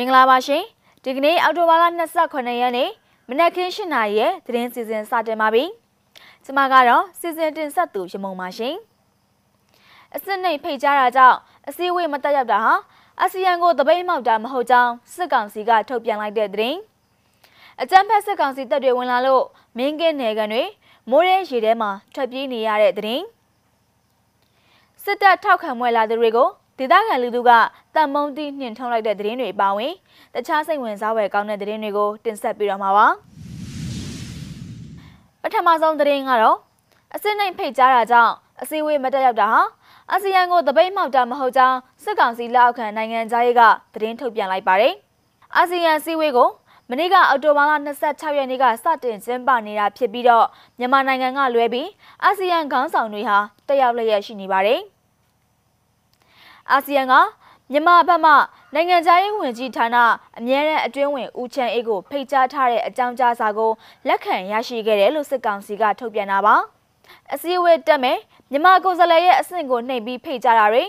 မင်္ဂလာပါရှင်ဒီကနေ့အောက်တိုဘာလ29ရက်နေ့မနက်ခင်း7:00နာရီရဲ့သတင်းစီစဉ်စတင်ပါပြီကျွန်မကတော့စီစဉ်တင်ဆက်သူရမုံပါရှင်အစစ်နှိပ်ဖိတ်ကြားတာကြောင့်အစည်းအဝေးမတက်ရောက်တာဟာအာဆီယံကိုတပိတ်မောက်တာမဟုတ်ကြောင်းစစ်ကောင်စီကထုတ်ပြန်လိုက်တဲ့သတင်းအကြမ်းဖက်စစ်ကောင်စီတပ်တွေဝင်လာလို့မင်းကင်းနယ်ကန်တွေမိုးရဲရေထဲမှာထွက်ပြေးနေရတဲ့သတင်းစစ်တပ်ထောက်ခံမွဲလာသူတွေကို ဒေသခံလူထုကတန်မုံတီးနှင်ထုတ်လိုက်တဲ့သတင်းတွေပါဝင်တခြားစိတ်ဝင်စားဖွယ်ကောင်းတဲ့သတင်းတွေကိုတင်ဆက်ပေးတော့မှာပါပထမဆုံးသတင်းကတော့အစစ်နှိမ်ဖိတ်ကြားတာကြောင့်အစည်းအဝေးမတက်ရောက်တာဟာအာဆီယံကိုတပိတ်မှောက်တာမဟုတ်ကြောင်းစစ်ကောင်စီလက်အောက်ခံနိုင်ငံသားရေးကသတင်းထုတ်ပြန်လိုက်ပါတယ်အာဆီယံစည်းဝေးကိုမနေ့ကအောက်တိုဘာလ26ရက်နေ့ကစတင်ကျင်းပနေတာဖြစ်ပြီးတော့မြန်မာနိုင်ငံကလွဲပြီးအာဆီယံခေါင်းဆောင်တွေဟာတက်ရောက်လျက်ရှိနေပါတယ်။ အာဆီယံကမြန်မာဘက်မှနိုင်ငံခြားရေးဝန်ကြီးဌာနအမြဲတမ်းအတွင်းဝင်ဦးချမ်းအေးကိုဖိတ်ကြားထားတဲ့အကြောင်းကြားစာကိုလက်ခံရရှိခဲ့တယ်လို့စစ်ကောင်စီကထုတ်ပြန်တာပါအစည်းအဝေးတက်မယ်မြန်မာကိုယ်စားလှယ်ရဲ့အဆင့်ကိုနှိမ်ပြီးဖိတ်ကြားတာတွေ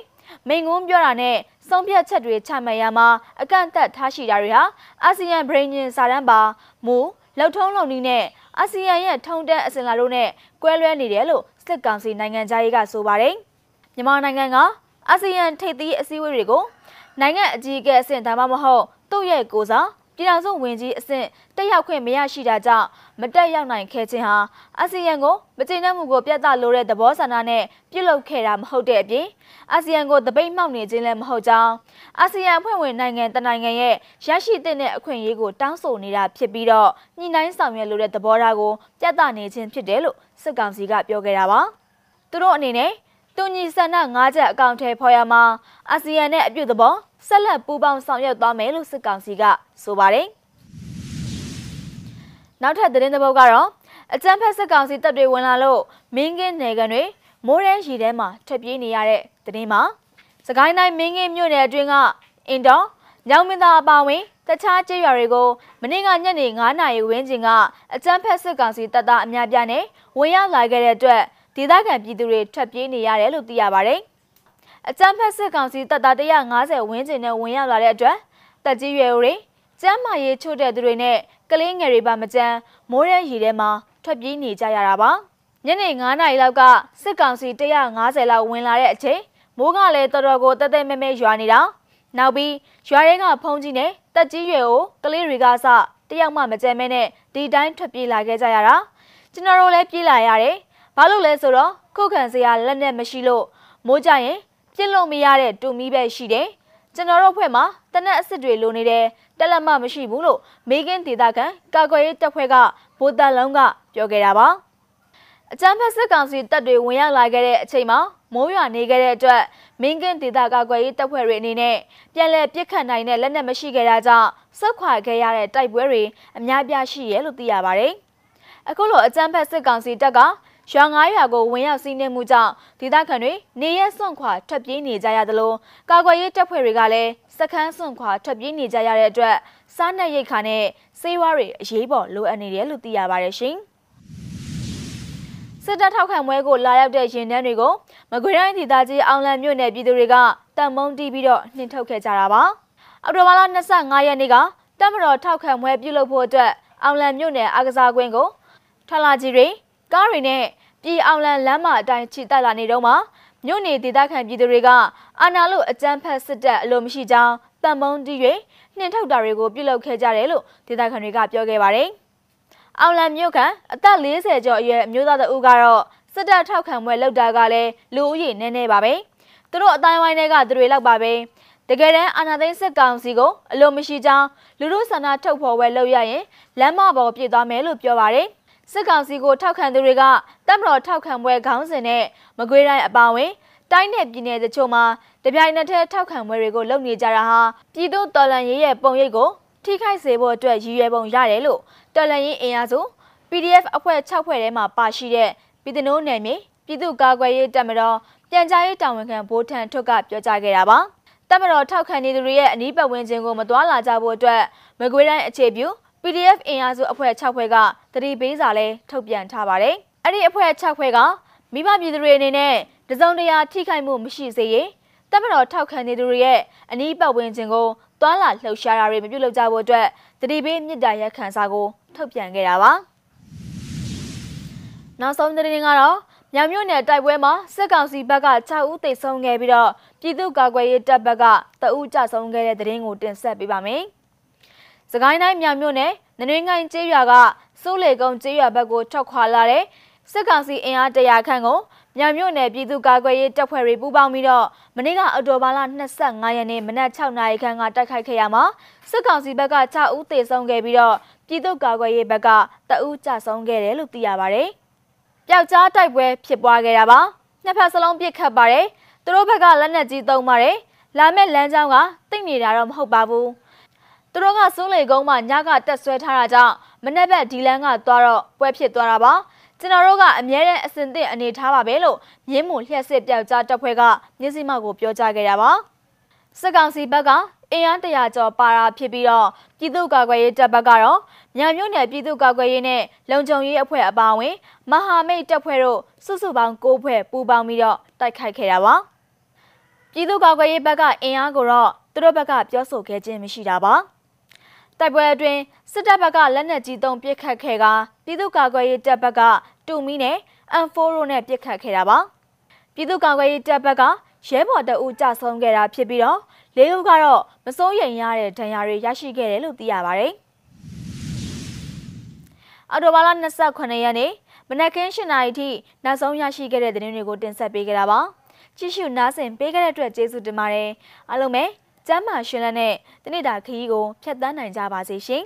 မိန်ငုံပြောတာနဲ့ဆုံးဖြတ်ချက်တွေချမှတ်ရမှာအကန့်အသတ်ထားရှိတာတွေဟာအာဆီယံဗြိဉ္ဉ်စာတမ်းပါမူလောက်ထုံးလုံနည်းနဲ့အာဆီယံရဲ့ထုံတန်းအစဉ်လာတို့နဲ့ကွဲလွဲနေတယ်လို့စစ်ကောင်စီနိုင်ငံသားရေးကဆိုပါတယ်မြန်မာနိုင်ငံက အာဆီယံထိပ်သီးအစည်းအဝေးတွေကိုနိုင်ငံအကြီးအကဲအဆင့်ဒါမှမဟုတ်သူ့ရဲ့ကိုစားပြည်ထောင်စုဝင်ကြီးအဆင့်တက်ရောက်ခွင့်မရရှိတာကြောင့်မတက်ရောက်နိုင်ခဲ့ခြင်းဟာအာဆီယံကိုမကျေနပ်မှုကိုပြသလိုတဲ့သဘောဆန္ဒနဲ့ပြုလုပ်ခဲ့တာမဟုတ်တဲ့အပြင်အာဆီယံကိုတပိတ်မှောက်နေခြင်းလည်းမဟုတ်ကြောင်းအာဆီယံအဖွဲ့ဝင်နိုင်ငံတနိုင်ငံရဲ့ရရှိတဲ့အခွင့်အရေးကိုတောင်းဆိုနေတာဖြစ်ပြီးတော့ညှိနှိုင်းဆောင်ရွက်လိုတဲ့သဘောထားကိုပြသနေခြင်းဖြစ်တယ်လို့စစ်ကောင်စီကပြောခဲ့တာပါသူတို့အနေနဲ့ တူညီဆန္ဒ၅ချက်အကောင့်ထဲဖော်ရမှာအာဆီယံနဲ့အပြုသဘောဆက်လက်ပူးပေါင်းဆောင်ရွက်သွားမယ်လို့စစ်ကောင်စီကဆိုပါတယ်။နောက်ထပ်သတင်းတစ်ပုဒ်ကတော့အကြမ်းဖက်စစ်ကောင်စီတပ်တွေဝင်လာလို့မင်းကင်းနယ်ကန်တွေမိုးရဲရီထဲမှာထွက်ပြေးနေရတဲ့သတင်းမှာစကိုင်းတိုင်းမင်းကင်းမြို့နယ်အတွင်းကအင်တော်ညောင်မင်းသားအပါဝင်တခြားကျေးရွာတွေကိုမနေ့ကညနေ9:00နာရီဝန်းကျင်ကအကြမ်းဖက်စစ်ကောင်စီတပ်သားအများပြားနဲ့ဝင်ရောက်လာခဲ့တဲ့အတွက် ဒေသခံပြည်သူတွေထွက်ပြေးနေရတယ်လို့သိရပါတယ်။အကြမ်းဖက်စစ်ကောင်စီတပ်သား150ဝန်းကျင်နဲ့ဝင်ရောက်လာတဲ့အတွက်တက်ကြီးရွယ်တွေကျမ်းမာရေးချို့တဲ့သူတွေနဲ့ကလေးငယ်တွေပါမကြမ်းမိုးရဲရီထဲမှာထွက်ပြေးနေကြရတာပါ။ညနေ9နာရီလောက်ကစစ်ကောင်စီ150လောက်ဝင်လာတဲ့အချိန်မိုးကလည်းတော်တော်ကိုတက်တက်မဲမဲရွာနေတာ။နောက်ပြီးရွာတွေကဖုံးကြီးနဲ့တက်ကြီးရွယ်ကိုကလေးတွေကစတယောက်မှမကြမ်းမဲနဲ့ဒီတိုင်းထွက်ပြေးလာခဲ့ကြရတာ။ကျွန်တော်တို့လည်းပြေးလာရတယ် ဘာလို့လဲဆိုတော့ခုခံစရာလက်နဲ့မရှိလို့မိုးကြရင်ပြစ်လို့မရတဲ့တူမီပဲရှိတယ်ကျွန်တော်တို့ဖွဲ့မှာတနက်အစ်စ်တွေလိုနေတယ်တက်လက်မမရှိဘူးလို့မေကင်းဒေတာကန်ကာကွယ်ရေးတပ်ဖွဲ့ကဗိုလ်တပ်လုံးကပြောခဲ့တာပါအကြမ်းဖက်စစ်ကောင်စီတပ်တွေဝင်ရောက်လာခဲ့တဲ့အချိန်မှာမိုးရွာနေခဲ့တဲ့အတွက်မင်းကင်းဒေသကာကွယ်ရေးတပ်ဖွဲ့တွေအနေနဲ့ပြန်လည်ပြစ်ခတ်နိုင်တဲ့လက်နက်မရှိခဲ့တာကြောင့်ဆုတ်ခွာခဲ့ရတဲ့တိုက်ပွဲတွေအများပြားရှိရဲလို့သိရပါတယ်။အခုလိုအကြမ်းဖက်စစ်ကောင်စီတပ်က ရွာငါးရွာကိုဝင်ရောက်စီးနှင်းမှုကြောင့်ဒေသခံတွေနေရစွန့်ခွာထွက်ပြေးနေကြရသလိုကာကွယ်ရေးတပ်ဖွဲ့တွေကလည်းစခန်းစွန့်ခွာထွက်ပြေးနေကြရတဲ့အတွက်စားနပ်ရိက္ခာနဲ့ဆေးဝါးတွေအရေးပေါ်လိုအပ်နေတယ်လို့သိရပါတယ်ရှင်။စစ်တပ်ထောက်ခံပွဲကိုလာရောက်တဲ့ရင်နှန်းတွေကိုမကွေးတိုင်းဒေသကြီးအောင်လံမြို့နယ်ပြည်သူတွေကတံမုံတီးပြီးတော့နှင်ထုတ်ခဲ့ကြတာပါ။အော်တိုဘာလ25ရက်နေ့ကတပ်မတော်ထောက်ခံပွဲပြုလုပ်ဖို့အတွက်အောင်လံမြို့နယ်အကစားကွင်းကိုထလာကြီးတွေကားတွေနဲ့ ပြည်အောင်လန်လမ်းမအတိုင်းခြိတက်လာနေတော့မှမြို့နေဒေသခံပြည်သူတွေကအာဏာလို့အကြမ်းဖက်စစ်တပ်အလိုမရှိကြောင်းတံမုံတီး၍နှင်ထုတ်တာတွေကိုပြုလုပ်ခဲ့ကြတယ်လို့ဒေသခံတွေကပြောခဲ့ပါတယ်။အောင်လန်မြို့ကအသက်40ကျော်အရွယ်အမျိုးသားတဦးကတော့စစ်တပ်ထောက်ခံပွဲလုပ်တာကလည်းလူဦးရေနည်းနည်းပါပဲ။သူတို့အတိုင်းဝိုင်းတွေကသူတွေလောက်ပါပဲ။တကယ်တမ်းအာဏာသိမ်းစစ်ကောင်စီကိုအလိုမရှိကြောင်းလူလူဆန္ဒထုတ်ဖော်ပွဲလုပ်ရရင်လမ်းမပေါ်ပြည့်သွားမယ်လို့ပြောပါတယ်။ စစ်ကောင်စီကိုထောက်ခံသူတွေကတပ်မတော်ထောက်ခံပွဲခေါင်းစဉ်နဲ့မကွေးတိုင်းအပါအဝင်တိုင်းနယ်ပြည်နယ်တချို့မှာတပြိုင်နက်တည်းထောက်ခံပွဲတွေကိုလုပ်နေကြတာဟာပြည်သူတော်လှန်ရေးရဲ့ပုံရိပ်ကိုထိခိုက်စေဖို့အတွက်ရည်ရွယ်ပုံရတယ်လို့တော်လှန်ရေးအင်အားစု PDF အဖွဲ့6ဖွဲ့ထဲမှာပါရှိတဲ့ပြည်သူ့နယ်မြေပြည်သူ့ကာကွယ်ရေးတပ်မတော်ပြန်ကြားရေးတာဝန်ခံဗိုလ်ထန်ထွတ်ကပြောကြားခဲ့တာပါတပ်မတော်ထောက်ခံနေသူတွေရဲ့အနီးပတ်ဝန်းကျင်ကိုမတွာလာကြဖို့အတွက်မကွေးတိုင်းအခြေပြု PDF အင်အားစုအဖွဲ့6ဖွဲ့ကတတိပေးစာလဲထုတ်ပြန်ထားပါတယ်။အဲ့ဒီအဖွဲ့6ဖွဲ့ကမိဘပြည်သူတွေအနေနဲ့တစုံတရာထိခိုက်မှုမရှိစေရေးတပ်မတော်ထောက်ခံနေသူတွေရဲ့အနီးပတ်ဝန်းကျင်ကိုသွာလာလှုပ်ရှားတာတွေမပြုလုပ်ကြဖို့အတွက်တတိပေးမြစ်တာရက်ခံစာကိုထုတ်ပြန်ခဲ့တာပါနောက်ဆုံးသတင်းကတော့မြောင်မြို့နယ်တိုက်ပွဲမှာစစ်ကောင်စီဘက်က6ဦးသေဆုံးခဲ့ပြီးတော့ပြည်သူ့ကာကွယ်ရေးတပ်ဘက်က3ဦးကြဆုံးခဲ့တဲ့သတင်းကိုတင်ဆက်ပေးပါမယ်။ စကိုင်းတိုင်းမြောင်မြို့နယ်နနွေငိုင်းကျေးရွာကစိုးလေကုန်းကျေးရွာဘက်ကိုထွက်ခွာလာတဲ့စစ်ကောင်စီအင်အားတရာခန့်ကိုမြောင်မြို့နယ်ပြည်သူ့ကာကွယ်ရေးတပ်ဖွဲ့တွေပူးပေါင်းပြီးတော့မနေ့ကအော်တိုဘာလ25ရက်နေ့မနက်6နာရီခန့်ကတိုက်ခိုက်ခဲ့ရမှာစစ်ကောင်စီဘက်က6ဦးသေဆုံးခဲ့ပြီးတော့ပြည်သူ့ကာကွယ်ရေးဘက်က2ဦးကြဆုံးခဲ့တယ်လို့သိရပါတယ်။ပျောက်ကြားတိုက်ပွဲဖြစ်ပွားခဲ့တာပါ။နှစ်ဖက်စလုံးပစ်ခတ်ပါတယ်။သူတို့ဘက်ကလက်နက်ကြီးသုံးပါတယ်။လာမဲ့လမ်းကြောင်းကတိတ်နေတာတော့မဟုတ်ပါဘူး။ သူတို့ကစိုးလေကုန်းမှာညကတက်ဆွဲထားတာကြောင့်မနေ့ဘက်ဒီလန်းကသွားတော့ပွဲဖြစ်သွားတာပါ။ကျွန်တော်တို့ကအမြဲတမ်းအစဉ်သင့်အနေထားပါပဲလို့မြင်းမူလျှက်စစ်ပြောက်ကြားတပ်ဖွဲ့ကမြင်းစီမကိုပြောကြားခဲ့တာပါစစ်ကောင်စီဘက်ကအင်အားတရာကျော်ပါတာဖြစ်ပြီးတော့ပြည်သူ့ကာကွယ်ရေးတပ်ဘက်ကတော့ညမြို့နယ်ပြည်သူ့ကာကွယ်ရေးနဲ့လုံခြုံရေးအဖွဲ့အပါအဝင်မဟာမိတ်တပ်ဖွဲ့တို့စုစုပေါင်း၉ဖွဲ့ပူးပေါင်းပြီးတော့တိုက်ခိုက်ခဲ့တာပါပြည်သူ့ကာကွယ်ရေးဘက်ကအင်အားကိုတော့သူတို့ဘက်ကပြောဆိုခဲ့ခြင်းမရှိတာပါ တိုက်ပွဲအတွင်းစစ်တပ်ဘက်ကလက်နက်ကြီးသုံးပစ်ခတ်ခဲ့ကပြည်သူ့ကာကွယ်ရေးတပ်ဘက်ကတူမီနဲ့ M4 တို့နဲ့ပစ်ခတ်ခဲ့တာပါပြည်သူ့ကာကွယ်ရေးတပ်ဘက်ကရဲဘော်တအူးကြဆုံးခဲ့တာဖြစ်ပြီးတော့လေးဦးကတော့မစိုးရိမ်ရတဲ့ဒဏ်ရာတွေရရှိခဲ့တယ်လို့သိရပါတယ်အော်တိုဘာလ28ရက်နေ့မနက်ခင်း7:00နာရီထိနောက်ဆုံးရရှိခဲ့တဲ့သတင်းတွေကိုတင်ဆက်ပေးကြတာပါကြည့်ရှုနားဆင်ပေးခဲ့တဲ့အတွက်ကျေးဇူးတင်ပါတယ်အားလုံးပဲ ကျမ်းမာရှင်လက်နဲ့တနေ့တာခရီးကိုဖျက်ဆီးနိုင်ကြပါစေရှင်